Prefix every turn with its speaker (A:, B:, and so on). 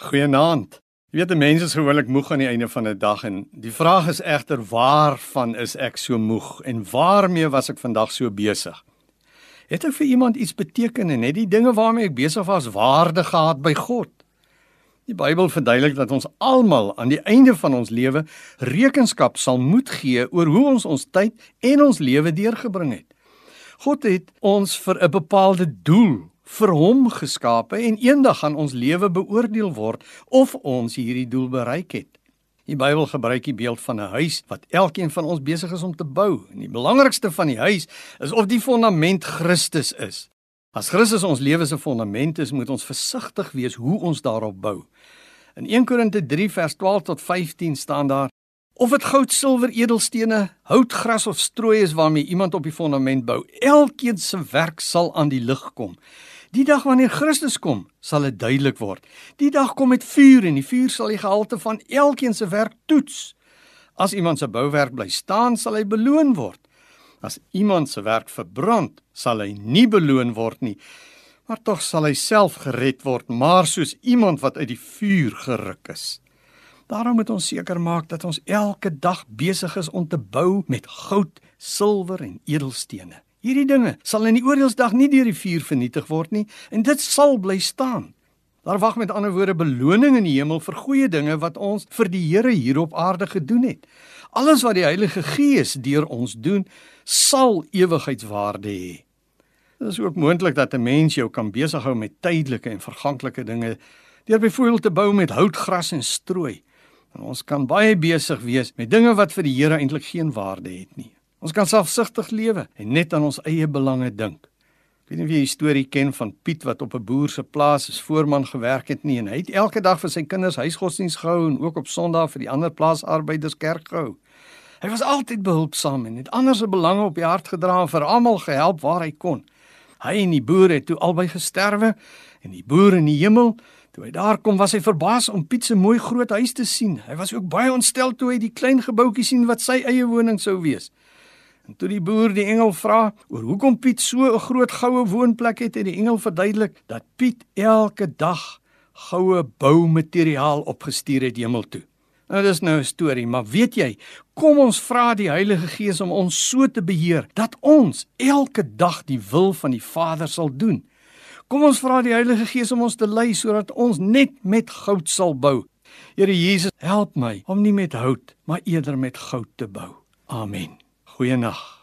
A: Goeienaand. Jy weet, mense is gewoonlik moeg aan die einde van 'n dag en die vraag is egter waarvan is ek so moeg en waarmee was ek vandag so besig? Het ek vir iemand iets beteken en het die dinge waarmee ek besig was waarde gehad by God? Die Bybel verduidelik dat ons almal aan die einde van ons lewe rekenskap sal moet gee oor hoe ons ons tyd en ons lewe deurgebring het. God het ons vir 'n bepaalde doel vir hom geskape en eendag gaan ons lewe beoordeel word of ons hierdie doel bereik het. Die Bybel gebruik die beeld van 'n huis wat elkeen van ons besig is om te bou. En die belangrikste van die huis is of die fondament Christus is. As Christus ons lewe se fondament is, moet ons versigtig wees hoe ons daarop bou. In 1 Korinte 3 vers 12 tot 15 staan daar: Of dit goud, silwer, edelstene, hout, gras of strooi is waarmee iemand op die fondament bou, elkeen se werk sal aan die lig kom. Die dag wanneer Christus kom, sal dit duidelik word. Die dag kom met vuur en die vuur sal die gehalte van elkeen se werk toets. As iemand se bouwerk bly staan, sal hy beloon word. As iemand se werk verbrand, sal hy nie beloon word nie, maar tog sal hy self gered word, maar soos iemand wat uit die vuur geruk is. Daarom moet ons seker maak dat ons elke dag besig is om te bou met goud, silwer en edelstene. Hierdie dinge sal in die oordeelsdag nie deur die vuur vernietig word nie en dit sal bly staan. Daar wag met ander woorde beloning in die hemel vir goeie dinge wat ons vir die Here hier op aarde gedoen het. Alles wat die Heilige Gees deur ons doen, sal ewigheidswaarde hê. Dit is ook moontlik dat 'n mens jou kan besighou met tydelike en verganklike dinge deur byvoorbeeld te bou met hout, gras en strooi. En ons kan baie besig wees met dinge wat vir die Here eintlik geen waarde het nie. Ons kan selfsugtig lewe en net aan ons eie belange dink. Ek weet nie of jy die storie ken van Piet wat op 'n boer se plaas as voorman gewerk het nie en hy het elke dag vir sy kinders huisgodsdiens gehou en ook op Sondag vir die ander plaasarbeiders kerk gehou. Hy was altyd behulpsaam en het ander se belange op die hart gedra en vir almal gehelp waar hy kon. Hy en die boer het toe albei gesterwe en die boer in die hemel Toe hy daar kom, was hy verbaas om Piet se mooi groot huis te sien. Hy was ook baie ontstel toe hy die klein gebouetjie sien wat sy eie woning sou wees. En toe die boer die engel vra oor hoekom Piet so 'n groot goue woonplek het, het die engel verduidelik dat Piet elke dag goue boumateriaal opgestuur het hemel toe. Nou dis nou 'n storie, maar weet jy, kom ons vra die Heilige Gees om ons so te beheer dat ons elke dag die wil van die Vader sal doen. Kom ons vra die Heilige Gees om ons te lei sodat ons net met goud sal bou. Here Jesus, help my om nie met hout, maar eerder met goud te bou. Amen. Goeienaand.